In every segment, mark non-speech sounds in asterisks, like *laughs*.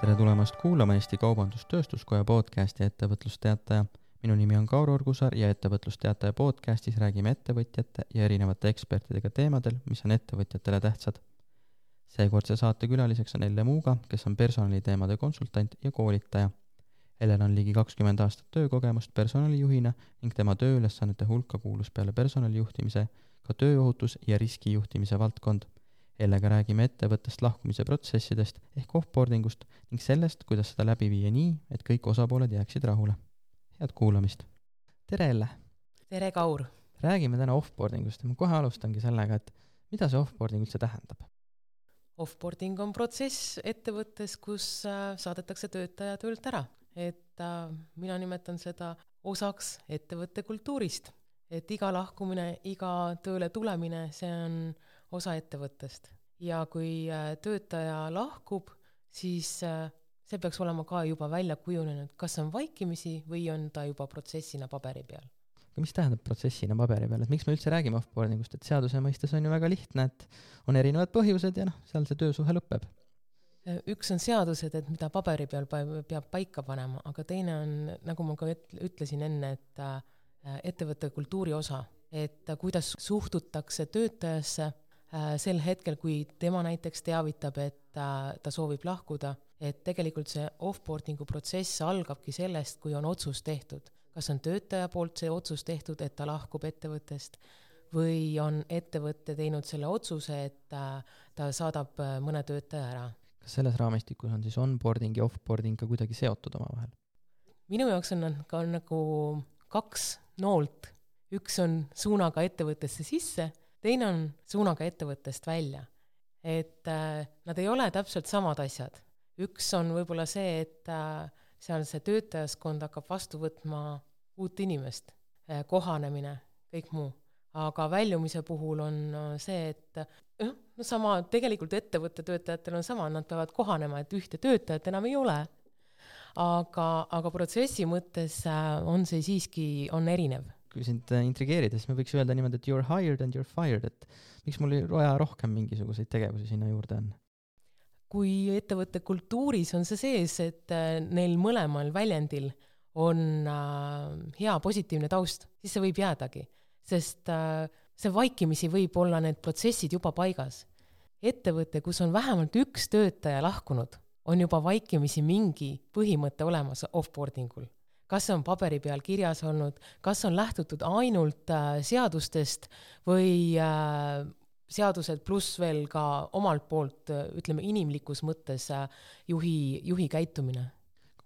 tere tulemast kuulama Eesti Kaubandus-Tööstuskoja podcasti Ettevõtlusteataja. minu nimi on Kaur Orgusaar ja Ettevõtlusteataja podcastis räägime ettevõtjate ja erinevate ekspertidega teemadel, mis on ettevõtjatele tähtsad. seekordse saate külaliseks on Elle Muuga, kes on personaliteemade konsultant ja koolitaja. Ellel on ligi kakskümmend aastat töökogemust personalijuhina ning tema tööülesannete hulka kuulus peale personalijuhtimise ka tööohutus ja riskijuhtimise valdkond Ellega räägime ettevõttest lahkumise protsessidest ehk offboarding ust ning sellest, kuidas seda läbi viia nii, et kõik osapooled jääksid rahule. head kuulamist! tere, Elle! tere, Kaur! räägime täna offboarding ust ja ma kohe alustangi sellega, et mida see offboarding üldse tähendab? Offboarding on protsess ettevõttes, kus äh, saadetakse töötaja töölt ära. et äh, mina nimetan seda osaks ettevõtte kultuurist. et iga lahkumine, iga tööle tulemine, see on osa ettevõttest. ja kui äh, töötaja lahkub, siis äh, see peaks olema ka juba välja kujunenud, kas on vaikimisi või on ta juba protsessina paberi peal. aga mis tähendab protsessina paberi peal, et miks me üldse räägime offboarding ust, et seaduse mõistes on ju väga lihtne, et on erinevad põhjused ja noh, seal see töösuhe lõpeb. Äh, üks on seadused, et mida paberi peal peab paika panema, aga teine on, nagu ma ka ütlesin enne, et ettevõtte kultuuri osa, et kuidas suhtutakse töötajasse sel hetkel, kui tema näiteks teavitab, et ta, ta soovib lahkuda, et tegelikult see offboarding'u protsess algabki sellest, kui on otsus tehtud. kas on töötaja poolt see otsus tehtud, et ta lahkub ettevõttest, või on ettevõte teinud selle otsuse, et ta, ta saadab äh, mõne töötaja ära. kas selles raamistikus on siis onboarding ja offboarding ka kuidagi seotud omavahel? minu jaoks on nad ka nagu kaks noolt, üks on suunaga ettevõttesse sisse teine on suunaga ettevõttest välja. et äh, nad ei ole täpselt samad asjad. üks on võib-olla see, et äh, seal see töötajaskond hakkab vastu võtma uut inimest äh,, kohanemine, kõik muu. aga väljumise puhul on äh, see, et noh, no sama, tegelikult ettevõtte töötajatel on sama, nad peavad kohanema, et ühte töötajat enam ei ole aga, aga protsessi mõttes äh, on see siiski, on erinev kui sind äh, intrigeerida, siis me võiks öelda niimoodi, et you are hired and you are fired, et miks mul vaja rohkem mingisuguseid tegevusi sinna juurde on? kui ettevõtte kultuuris on see sees, et äh, neil mõlemal väljendil on äh, hea positiivne taust, siis see võib jäädagi, sest see vaikimisi võib olla need protsessid juba paigas. ettevõte, kus on vähemalt üks töötaja lahkunud, on juba vaikimisi mingi põhimõte olemas offboarding ul kas see on paberi peal kirjas olnud, kas on lähtutud ainult äh, seadustest või äh, seadused pluss veel ka omalt poolt, äh, ütleme, inimlikus mõttes juhi, juhi käitumine.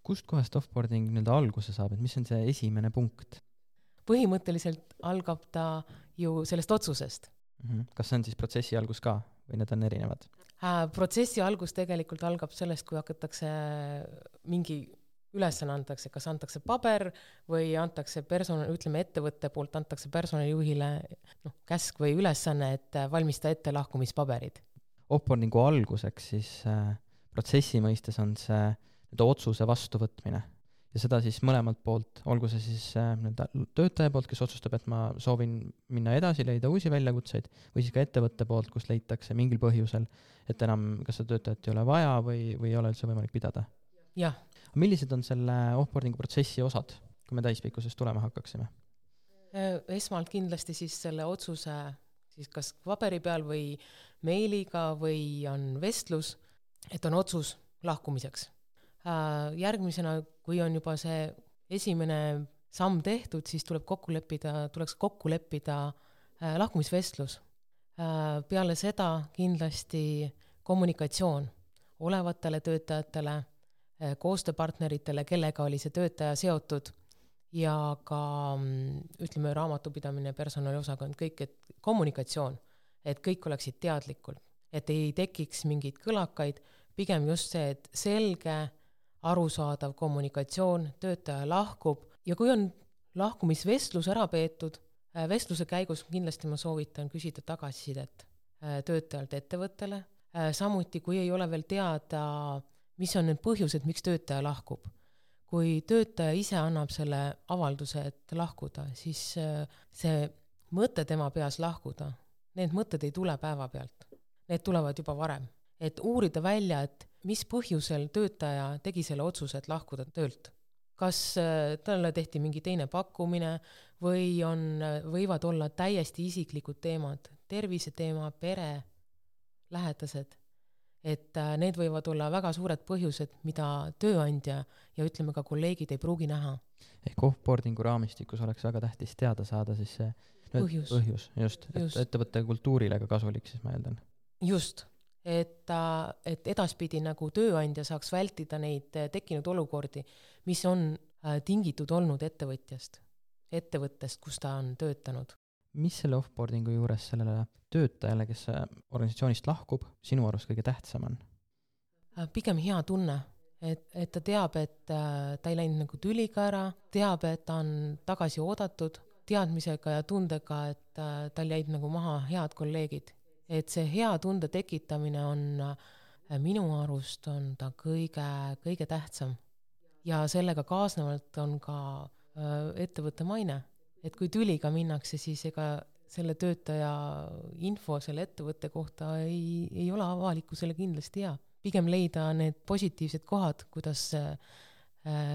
kust kohast offboarding nii-öelda alguse saab, et mis on see esimene punkt? põhimõtteliselt algab ta ju sellest otsusest. -hmm. kas see on siis protsessi algus ka või need on erinevad äh,? protsessi algus tegelikult algab sellest, kui hakatakse mingi ülesanne antakse, kas antakse paber või antakse personal, ütleme ettevõtte poolt antakse personalijuhile noh, käsk või ülesanne, et valmista ette lahkumispaberid. Offboardingu alguseks siis äh, protsessi mõistes on see nii-öelda otsuse vastuvõtmine ja seda siis mõlemalt poolt, olgu see siis äh, nii-öelda töötaja poolt, kes otsustab, et ma soovin minna edasi, leida uusi väljakutseid, või siis ka ettevõtte poolt, kus leitakse mingil põhjusel, et enam kas seda töötajat ei ole vaja või, või ei ole üldse võimalik pidada. jah millised on selle offboarding'u protsessi osad, kui me täispikkusest tulema hakkaksime? Äh, esmalt kindlasti siis selle otsuse siis kas paberi peal või meiliga või on vestlus, et on otsus lahkumiseks. Äh, järgmisena, kui on juba see esimene samm tehtud, siis tuleb kokku leppida, tuleks kokku leppida äh, lahkumisvestlus. peale seda kindlasti kommunikatsioon olevatele töötajatele koostööpartneritele, kellega oli see töötaja seotud. Ja ka mm, ütleme, raamatupidamine, personaliosakond, kõik, et kommunikatsioon, et kõik oleksid teadlikud, et ei tekiks mingeid kõlakaid, pigem just see, et selge, arusaadav kommunikatsioon, töötaja lahkub. Ja kui on lahkumisvestlus ära peetud, eh, vestluse käigus kindlasti ma soovitan küsida tagasisidet eh, töötajalt ettevõttele, samuti kui ei ole veel teada mis on need põhjused, miks töötaja lahkub. kui töötaja ise annab selle avalduse, et lahkuda, siis äh, see mõte tema peas lahkuda, need mõtted ei tule päevapealt, need tulevad juba varem. et uurida välja, et mis põhjusel töötaja tegi selle otsuse, et lahkuda töölt. kas äh, talle tehti mingi teine pakkumine või on, võivad olla täiesti isiklikud teemad, terviseteema, pere, lähedased et äh, need võivad olla väga suured põhjused, mida tööandja ja ütleme ka kolleegid ei pruugi näha. ehk offboarding'u raamistikus oleks väga tähtis teada saada siis see põhjus, põhjus, just, et ettevõtte kultuurile ka kasulik, siis ma eeldan. just, et, et edaspidi nagu tööandja saaks vältida neid äh, tekkinud olukordi, mis on äh, tingitud olnud ettevõtjast, ettevõttest, kus ta on töötanud mis selle offboarding'u juures sellele töötajale, kes organisatsioonist lahkub, sinu arust kõige tähtsam on? Äh, pigem hea tunne, et, et ta teab, et äh, ta ei läinud nagu tüliga ära, teab, et ta on tagasi oodatud, teadmisega ja tundega, et äh, tal jäid nagu maha head kolleegid. et see hea tunde tekitamine on minu arust on ta kõige, kõige tähtsam. ja sellega kaasnevalt on ka ettevõtte maine et kui tüliga minnakse, siis ega selle töötaja info selle ettevõtte kohta ei, ei ole avalikkusele kindlasti hea. pigem leida need positiivsed kohad, kuidas äh,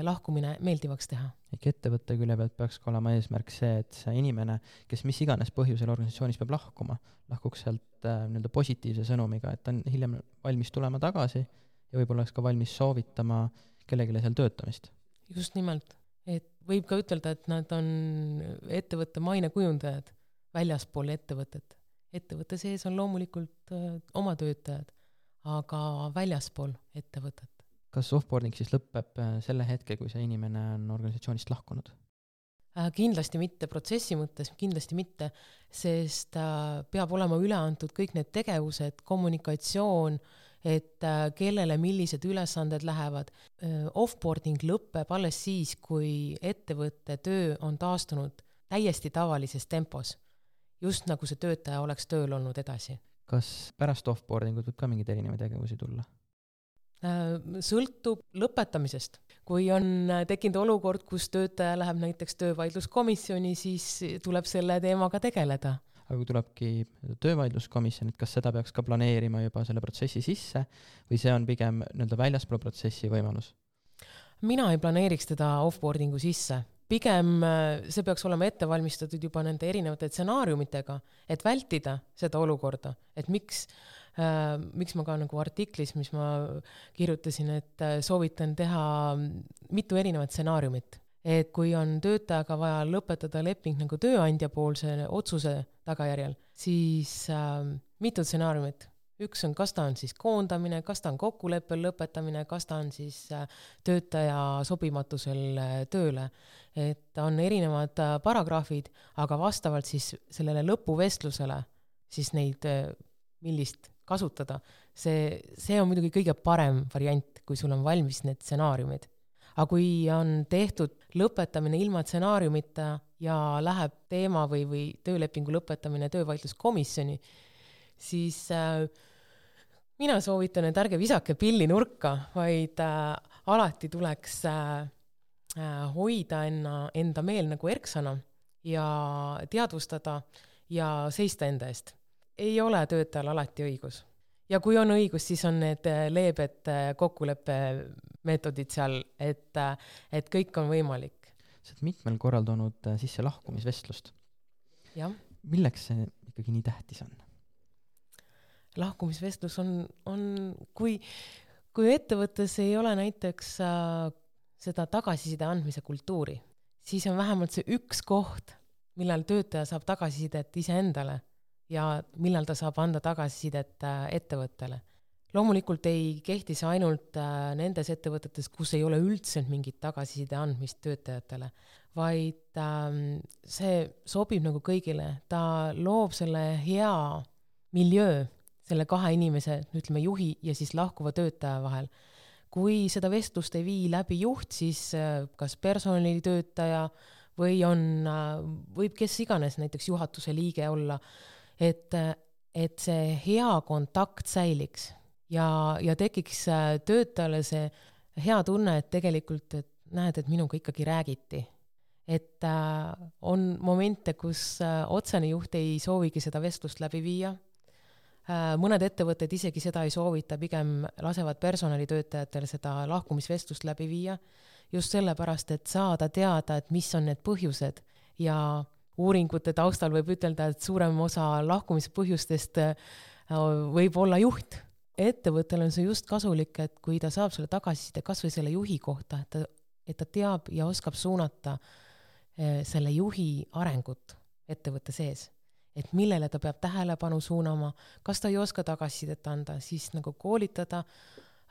lahkumine meeldivaks teha. ehk ettevõtte külje pealt peaks ka olema eesmärk see, et see inimene, kes mis iganes põhjusel organisatsioonist peab lahkuma, lahkuks sealt äh, nii-öelda positiivse sõnumiga, et ta on hiljem valmis tulema tagasi ja võib-olla oleks ka valmis soovitama kellelegi seal töötamist. just nimelt, et võib ka ütelda, et nad on ettevõtte mainekujundajad väljaspool ettevõtet. ettevõtte sees on loomulikult äh, oma töötajad, aga väljaspool ettevõtet. kas offboarding siis lõpeb äh, selle hetke, kui see inimene on organisatsioonist lahkunud? Äh, kindlasti mitte protsessi mõttes, kindlasti mitte, sest peab olema üle antud kõik need tegevused, kommunikatsioon äh,, et äh, kellele millised ülesanded lähevad. Äh, offboarding lõpeb alles siis, kui ettevõtte töö on taastunud täiesti tavalises tempos, just nagu see töötaja oleks tööl olnud edasi. kas pärast offboarding ut võib ka mingeid erinevaid tegevusi tulla? Äh, sõltub lõpetamisest. kui on tekkinud olukord, kus töötaja läheb näiteks töövaidluskomisjoni, siis tuleb selle teemaga tegeleda aga kui tulebki töövaidluskomisjon, et kas seda peaks ka planeerima juba selle protsessi sisse või see on pigem nii-öelda väljaspool protsessi võimalus? mina ei planeeriks teda offboarding'u sisse, pigem äh, see peaks olema ette valmistatud juba nende erinevate stsenaariumitega, et vältida seda olukorda, et miks äh, miks ma ka nagu artiklis, mis ma kirjutasin, et äh, soovitan teha mitu erinevat stsenaariumit et kui on töötajaga vaja lõpetada leping nagu tööandjapoolse otsuse tagajärjel, siis äh, mitu stsenaariumit. üks on, kas ta on siis koondamine, kas ta on kokkuleppel lõpetamine, kas ta on siis äh, töötaja sobimatusel äh, tööle. et on erinevad äh, paragrahvid, aga vastavalt siis sellele lõpuvestlusele siis neid millist kasutada, see, see on muidugi kõige parem variant, kui sul on valmis need stsenaariumid aga kui on tehtud lõpetamine ilma stsenaariumita ja läheb teema või, või töölepingu lõpetamine töövaidluskomisjoni, siis äh, mina soovitan, et ärge visake pilli nurka, vaid äh, alati tuleks äh, äh, hoida enna, enda meel nagu erksana ja teadvustada ja seista enda eest. ei ole töötajal alati õigus ja kui on õigus, siis on need äh, leebed äh, kokkuleppemeetodid seal, et, äh, et kõik on võimalik. sa oled mitmel korral toonud sisse lahkumisvestlust. milleks see ikkagi nii tähtis on? lahkumisvestlus on, on, kui, kui ettevõttes ei ole näiteks äh, seda tagasiside andmise kultuuri, siis on vähemalt see üks koht, millal töötaja saab tagasisidet iseendale ja millal ta saab anda tagasisidet äh, ettevõttele. loomulikult ei kehti see ainult äh, nendes ettevõtetes, kus ei ole üldse mingit tagasiside andmist töötajatele, vaid ähm, see sobib nagu kõigile, ta loob selle hea miljöö selle kahe inimese, ütleme juhi ja siis lahkuva töötaja vahel. kui seda vestlust ei vii läbi juht, siis äh, kas personalitöötaja või on, võib kes iganes näiteks juhatuse liige olla, et, et see hea kontakt säiliks ja, ja tekiks äh, töötajale see hea tunne, et tegelikult, et näed, et minuga ikkagi räägiti. et äh, on momente, kus äh, otsene juht ei soovigi seda vestlust läbi viia mõned ettevõtted isegi seda ei soovita, pigem lasevad personalitöötajatel seda lahkumisvestlust läbi viia, just sellepärast, et saada teada, et mis on need põhjused ja uuringute taustal võib ütelda, et suurem osa lahkumise põhjustest võib olla juht. ettevõttel on see just kasulik, et kui ta saab selle tagasiside kas või selle juhi kohta, et ta, et ta teab ja oskab suunata selle juhi arengut ettevõtte sees et millele ta peab tähelepanu suunama, kas ta ei oska tagasisidet anda, siis nagu koolitada,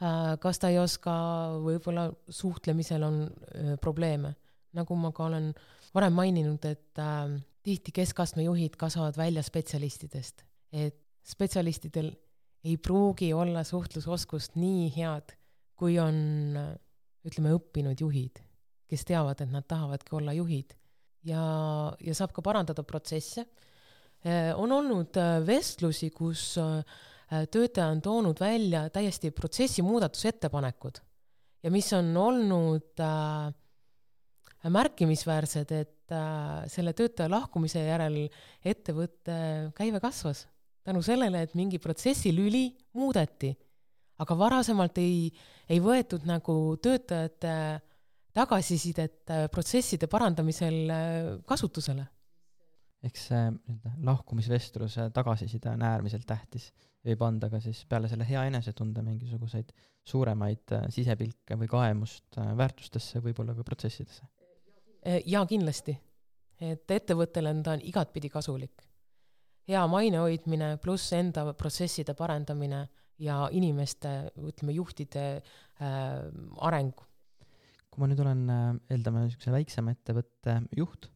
äh, kas ta ei oska, võib-olla suhtlemisel on äh, probleeme. nagu ma ka olen varem maininud, et äh, tihti keskastme juhid kasvavad välja spetsialistidest, et spetsialistidel ei pruugi olla suhtlusoskust nii head, kui on ütleme, õppinud juhid, kes teavad, et nad tahavadki olla juhid. Ja, ja saab ka parandada protsesse. Äh, on olnud äh, vestlusi, kus äh, töötaja on toonud välja täiesti protsessi muudatusettepanekud. Ja mis on olnud äh, märkimisväärsed, et äh, selle töötaja lahkumise järel ettevõtte käive kasvas tänu sellele, et mingi protsessilüli muudeti. aga varasemalt ei, ei võetud nagu töötajate tagasisidet protsesside parandamisel kasutusele eks see nii-öelda lahkumisvestluse tagasiside on äärmiselt tähtis. võib anda ka siis peale selle hea enesetunde mingisuguseid suuremaid äh, sisepilke või kaemust äh, väärtustesse, võib-olla ka protsessidesse. Äh, jaa, kindlasti. et ettevõttele on ta igatpidi kasulik. hea maine hoidmine pluss enda protsesside parendamine ja inimeste, ütleme, juhtide äh, areng. kui ma nüüd olen, eeldame, niisuguse väiksema ettevõtte juht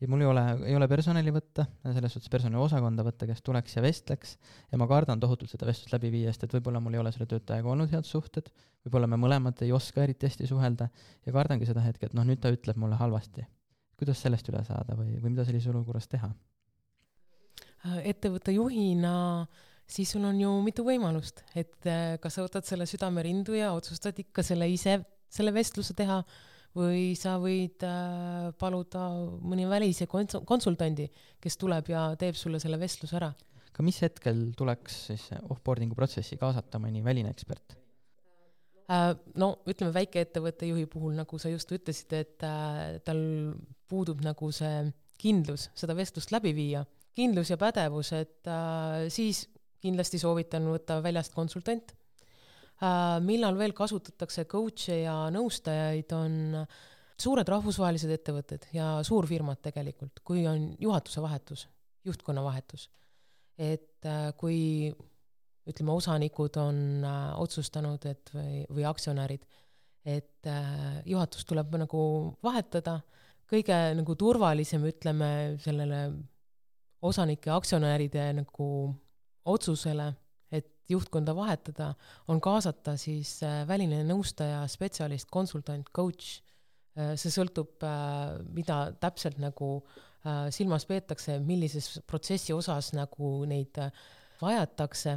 ja mul ei ole, ei ole personali võtta, selles suhtes personaliosakonda võtta, kes tuleks ja vestleks, ja ma kardan tohutult seda vestlust läbi viia, sest et võib-olla mul ei ole selle töötajaga olnud head suhted, võib-olla me mõlemad ei oska eriti hästi suhelda ja kardangi seda hetke, et noh, nüüd ta ütleb mulle halvasti. kuidas sellest üle saada või, või mida sellises olukorras teha? ettevõtte juhina siis sul on ju mitu võimalust, et eh, kas sa võtad selle südamerindu ja otsustad ikka selle ise, selle vestluse teha või sa võid äh, paluda mõni välise kons-, konsultandi, kes tuleb ja teeb sulle selle vestluse ära. aga mis hetkel tuleks siis offboarding'u protsessi kaasata mõni väline ekspert? Äh, no ütleme, väikeettevõtte juhi puhul, nagu sa just ütlesid, et äh, tal puudub nagu see kindlus seda vestlust läbi viia, kindlus ja pädevus, et siis kindlasti soovitan võtta väljast konsultant millal veel kasutatakse coach'e ja nõustajaid, on suured rahvusvahelised ettevõtted ja suurfirmad tegelikult, kui on juhatuse vahetus, juhtkonna vahetus. et äh, kui ütleme, osanikud on äh, otsustanud, et või, või aktsionärid, et juhatus tuleb nagu vahetada, kõige nagu turvalisem, ütleme, sellele osanike, aktsionäride nagu otsusele juhtkonda vahetada, on kaasata siis äh, väline nõustaja, spetsialist, konsultant, coach, äh, see sõltub, äh, mida täpselt nagu silmas peetakse, millises protsessi osas nagu neid vajatakse.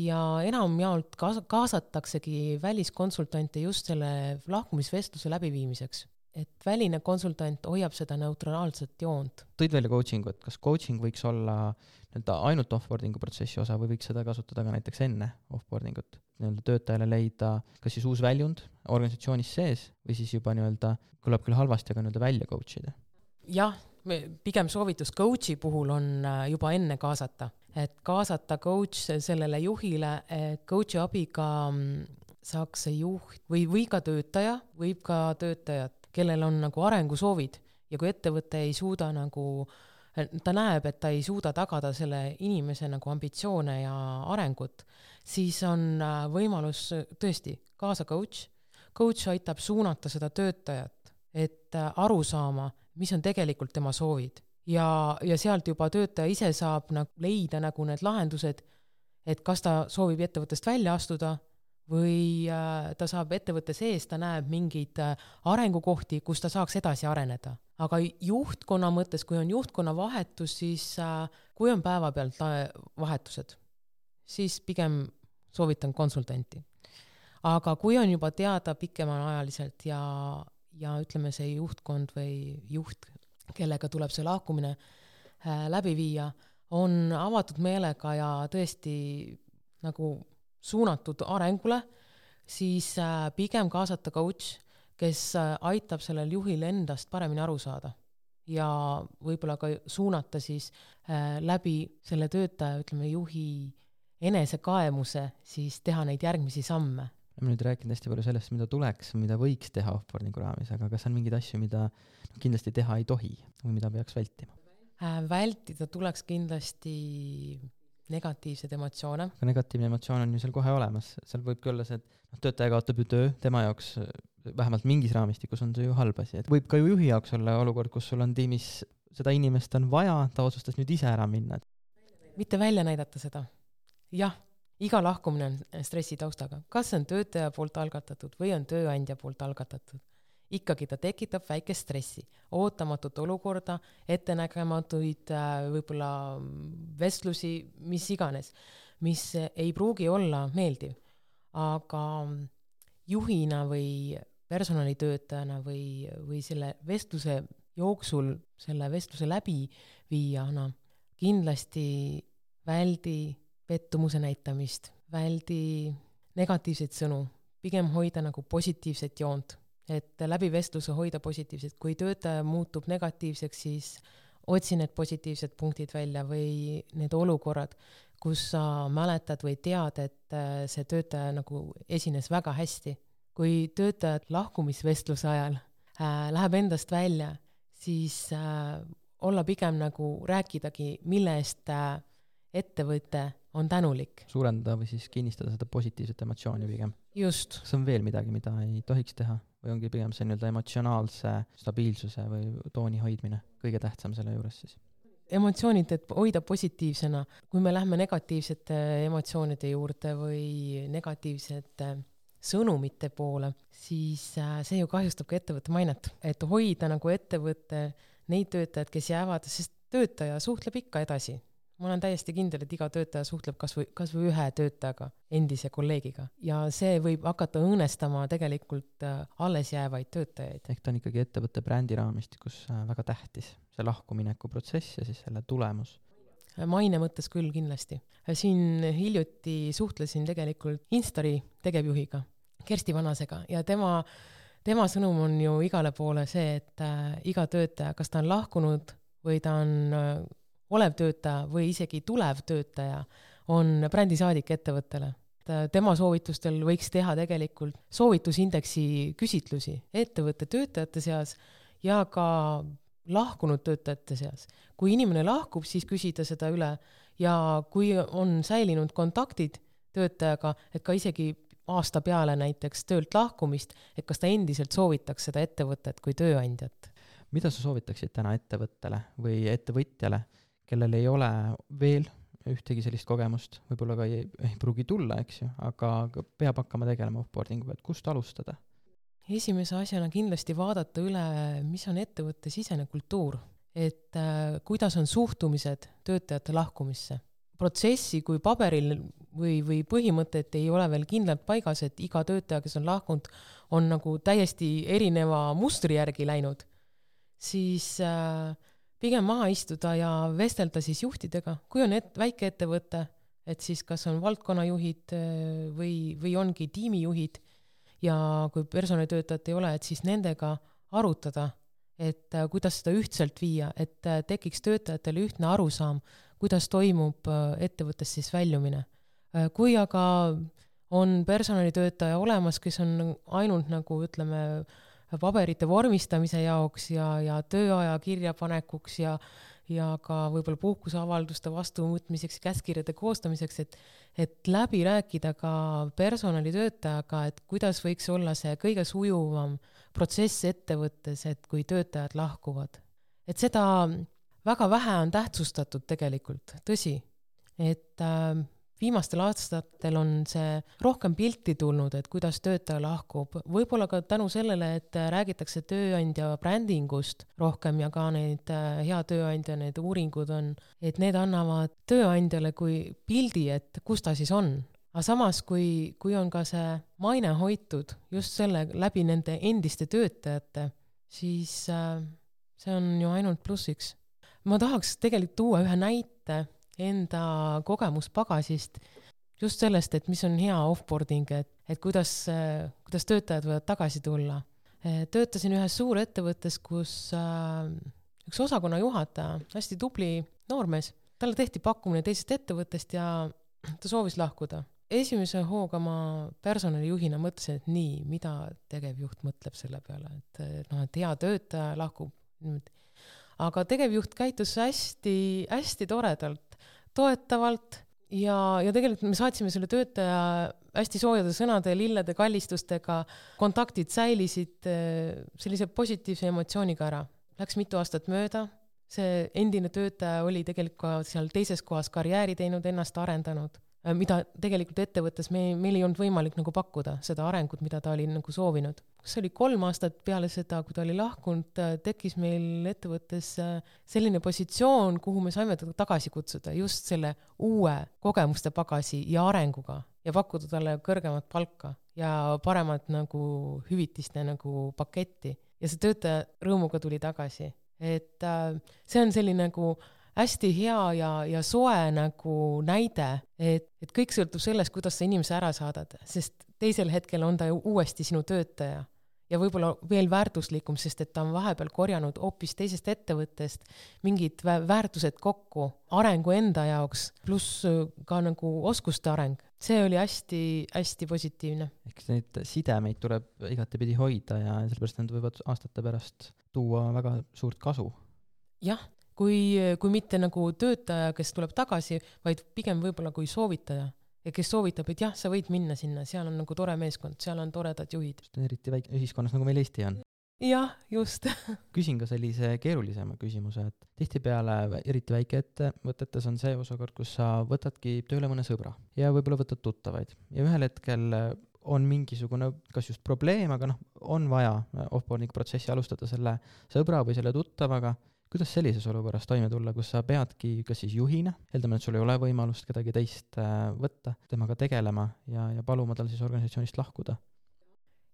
Ja enamjaolt kaas-, kaasataksegi väliskonsultante just selle lahkumisvestluse läbiviimiseks et väline konsultant hoiab seda neutraalset joont. tõid välja coaching'u, et kas coaching võiks olla nii-öelda ainult offboarding'u protsessi osa või võiks seda kasutada ka näiteks enne offboarding ut? nii-öelda töötajale leida kas siis uus väljund organisatsioonis sees või siis juba nii-öelda, kõlab küll halvasti, aga nii-öelda välja coach ida? jah, pigem soovitus coach'i puhul on äh, juba enne kaasata, et kaasata coach sellele juhile, et coach'i abiga mm, saaks see juht või, või ka töötaja, võib ka töötajat kellel on nagu arengusoovid ja kui ettevõte ei suuda nagu, ta näeb, et ta ei suuda tagada selle inimese nagu ambitsioone ja arengut, siis on äh, võimalus tõesti kaasa coach, coach aitab suunata seda töötajat, et äh, aru saama, mis on tegelikult tema soovid. Ja, ja sealt juba töötaja ise saab nagu leida nagu need lahendused, et kas ta soovib ettevõttest välja astuda või äh, ta saab ettevõtte sees, ta näeb mingeid äh, arengukohti, kus ta saaks edasi areneda. aga juhtkonna mõttes, kui on juhtkonna vahetus, siis äh, kui on päevapealt vahetused, siis pigem soovitan konsultanti. aga kui on juba teada pikemaajaliselt ja, ja ütleme, see juhtkond või juht, kellega tuleb see lahkumine läbi viia, on avatud meelega ja tõesti nagu suunatud arengule, siis äh, pigem kaasata coach, kes äh, aitab sellel juhil endast paremini aru saada ja võib-olla ka suunata siis äh, läbi selle töötaja, ütleme, juhi enesekaemuse siis teha neid järgmisi samme. me oleme nüüd rääkinud hästi palju sellest, mida tuleks, mida võiks teha offboarding'u raames, aga kas on mingeid asju, mida kindlasti teha ei tohi või mida peaks vältima? vältida tuleks kindlasti negatiivseid emotsioone. aga negatiivne emotsioon on ju seal kohe olemas, seal võibki olla see, et noh, töötaja kaotab ju töö, tema jaoks vähemalt mingis raamistikus on see ju halb asi, et võib ka ju juhi jaoks olla olukord, kus sul on tiimis seda inimest on vaja, ta otsustas nüüd ise ära minna. mitte välja näidata seda. jah, iga lahkumine on stressi taustaga, kas see on töötaja poolt algatatud või on tööandja poolt algatatud ikkagi ta tekitab väikest stressi, ootamatut olukorda, ettenägematuid äh, võib-olla vestlusi, mis iganes, mis ei pruugi olla meeldiv. aga juhina või personalitöötajana või, või selle vestluse jooksul, selle vestluse läbiviijana kindlasti väldi pettumuse näitamist, väldi negatiivseid sõnu, pigem hoida nagu positiivset joont et läbi vestluse hoida positiivset, kui töötaja muutub negatiivseks, siis otsi need positiivsed punktid välja või need olukorrad, kus sa mäletad või tead, et äh, see töötaja nagu esines väga hästi. kui töötajad lahkumisvestluse ajal äh, läheb endast välja, siis äh, olla pigem nagu rääkidagi, mille eest äh, ettevõte on tänulik. suurendada või siis kinnistada seda positiivset emotsiooni pigem. just. kas on veel midagi, mida ei tohiks teha? või ongi pigem see nii-öelda emotsionaalse stabiilsuse või tooni hoidmine kõige tähtsam selle juures siis? emotsioonid, et hoida positiivsena, kui me lähme negatiivsete emotsioonide juurde või negatiivsete sõnumite poole, siis äh, see ju kahjustab ka ettevõtte mainet, et hoida nagu ettevõtte neid töötajaid, kes jäävad, sest töötaja suhtleb ikka edasi ma olen täiesti kindel, et iga töötaja suhtleb kas või, kas või ühe töötajaga, endise kolleegiga ja see võib hakata õõnestama tegelikult äh, alles jäävaid töötajaid. ehk ta on ikkagi ettevõtte brändi raamistikus äh, väga tähtis, see lahkumineku protsess ja siis selle tulemus maine mõttes küll kindlasti. siin hiljuti suhtlesin tegelikult Instari tegevjuhiga, Kersti Vanasega ja tema, tema sõnum on ju igale poole see, et äh, iga töötaja, kas ta on lahkunud või ta on olev töötaja või isegi tulev töötaja on brändisaadik ettevõttele. tema soovitustel võiks teha tegelikult soovitusindeksi küsitlusi ettevõtte töötajate seas ja ka lahkunud töötajate seas. kui inimene lahkub, siis küsida seda üle ja kui on säilinud kontaktid töötajaga, et ka isegi aasta peale näiteks töölt lahkumist, et kas ta endiselt soovitaks seda ettevõtet kui tööandjat. mida sa soovitaksid täna ettevõttele või ettevõtjale, kellel ei ole veel ühtegi sellist kogemust, võib-olla ka ei, ei pruugi tulla, eks ju, aga peab hakkama tegelema offboarding uga, et kust alustada? esimese asjana kindlasti vaadata üle, mis on ettevõtte sisene kultuur, et äh, kuidas on suhtumised töötajate lahkumisse. protsessi kui paberil või, või põhimõtet ei ole veel kindlalt paigas, et iga töötaja, kes on lahkunud, on nagu täiesti erineva mustri järgi läinud, siis äh, pigem maha istuda ja vestelda siis juhtidega, kui on et-, väikeettevõte, et siis kas on valdkonnajuhid äh, või, või ongi tiimijuhid ja kui personalitöötajat ei ole, et siis nendega arutada, et äh, kuidas seda ühtselt viia, et äh, tekiks töötajatele ühtne arusaam, kuidas toimub ettevõttes siis väljumine. kui aga on personalitöötaja olemas, kes on ainult nagu ütleme, paberite vormistamise jaoks ja, ja tööaja kirjapanekuks ja ja ka võib-olla puhkuseavalduste vastuvõtmiseks, käskkirjade koostamiseks, et et läbi rääkida ka personalitöötajaga, et kuidas võiks olla see kõige sujuvam protsess ettevõttes, et kui töötajad lahkuvad. et seda väga vähe on tähtsustatud tegelikult, tõsi, et äh, viimastel aastatel on see rohkem pilti tulnud, et kuidas töötaja lahkub, võib-olla ka tänu sellele, et räägitakse tööandja brändingust rohkem ja ka neid äh, hea tööandja, need uuringud on, et need annavad tööandjale kui pildi, et kus ta siis on. aga samas, kui, kui on ka see maine hoitud just selle läbi nende endiste töötajate, siis äh, see on ju ainult plussiks. ma tahaks tegelikult tuua ühe näite enda kogemuspagasist, just sellest, et mis on hea offboarding, et, et kuidas, kuidas töötajad võivad tagasi tulla. töötasin ühes suurettevõttes, kus äh, üks osakonna juhataja, hästi tubli noormees, talle tehti pakkumine teisest ettevõttest ja ta soovis lahkuda. esimese hooga ma personalijuhina mõtlesin, et nii, mida tegevjuht mõtleb selle peale, et noh, et hea töötaja lahkub niimoodi. aga tegevjuht käitus hästi, hästi toredalt, toetavalt ja, ja tegelikult me saatsime selle töötaja hästi soojade sõnade, lillede kallistustega, kontaktid säilisid sellise positiivse emotsiooniga ära. Läks mitu aastat mööda see endine töötaja oli tegelikult ka seal teises kohas karjääri teinud, ennast arendanud, mida tegelikult ettevõttes me, meil ei olnud võimalik nagu pakkuda, seda arengut, mida ta oli nagu soovinud. see oli kolm aastat peale seda, kui ta oli lahkunud, äh, tekkis meil ettevõttes äh, selline positsioon, kuhu me saime teda tagasi kutsuda just selle uue kogemuste pagasi ja arenguga ja pakkuda talle kõrgemat palka ja paremat nagu hüvitiste nagu paketti ja see töötaja rõõmuga tuli tagasi et äh, see on selline nagu hästi hea ja, ja soe nagu näide, et, et kõik sõltub sellest, kuidas sa inimese ära saadad, sest teisel hetkel on ta ju uuesti sinu töötaja ja võib-olla veel väärtuslikum, sest et ta on vahepeal korjanud hoopis teisest ettevõttest mingid väärtused kokku arengu enda jaoks, pluss ka nagu oskuste areng. see oli hästi-hästi positiivne. eks neid sidemeid tuleb igatepidi hoida ja sellepärast nad võivad aastate pärast tuua väga suurt kasu. jah, kui, kui mitte nagu töötaja, kes tuleb tagasi, vaid pigem võib-olla kui soovitaja ja kes soovitab, et jah, sa võid minna sinna, seal on nagu tore meeskond, seal on toredad juhid. eriti väike ühiskonnas, nagu meil Eesti on. jah, just *laughs* küsin ka sellise keerulisema küsimuse, et tihtipeale, eriti väikeettevõtetes on see osakord, kus sa võtadki tööle mõne sõbra ja võib-olla võtad tuttavaid ja ühel hetkel on mingisugune kas just probleem, aga noh, on vaja offboarding protsessi alustada selle sõbra või selle tuttavaga, kuidas sellises olukorras toime tulla, kus sa peadki kas siis juhina, eeldame, et sul ei ole võimalust kedagi teist äh, võtta, temaga tegelema ja, ja paluma tal siis organisatsioonist lahkuda?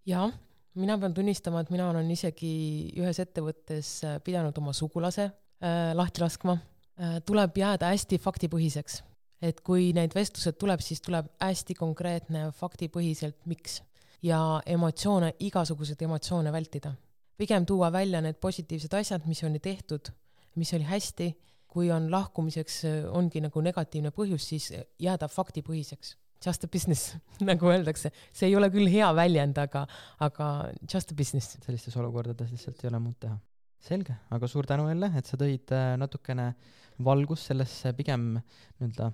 jah, mina pean tunnistama, et mina olen isegi ühes ettevõttes äh, pidanud oma sugulase äh, lahti laskma äh,. tuleb jääda hästi faktipõhiseks et kui neid vestlused tuleb, siis tuleb hästi konkreetne faktipõhiselt, miks. ja emotsioone, igasuguseid emotsioone vältida. Pigem tuua välja need positiivsed asjad, mis oli tehtud, mis oli hästi, kui on lahkumiseks, ongi nagu negatiivne põhjus, siis jääda faktipõhiseks. Just a business *laughs* nagu öeldakse, see ei ole küll hea väljend, aga, aga just a business. sellistes olukordades lihtsalt ei ole muud teha. selge, aga suur tänu jälle, et sa tõid äh, natukene valgust sellesse pigem nii-öelda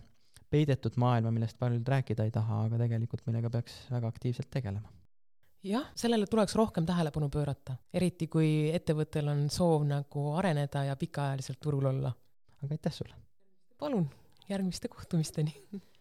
peidetud maailma, millest paljud rääkida ei taha, aga tegelikult millega peaks väga aktiivselt tegelema. Jah, sellele tuleks rohkem tähelepanu pöörata, eriti kui ettevõttel on soov nagu areneda ja pikaajaliselt turul olla. aga aitäh sulle! palun, järgmiste kohtumisteni! *laughs*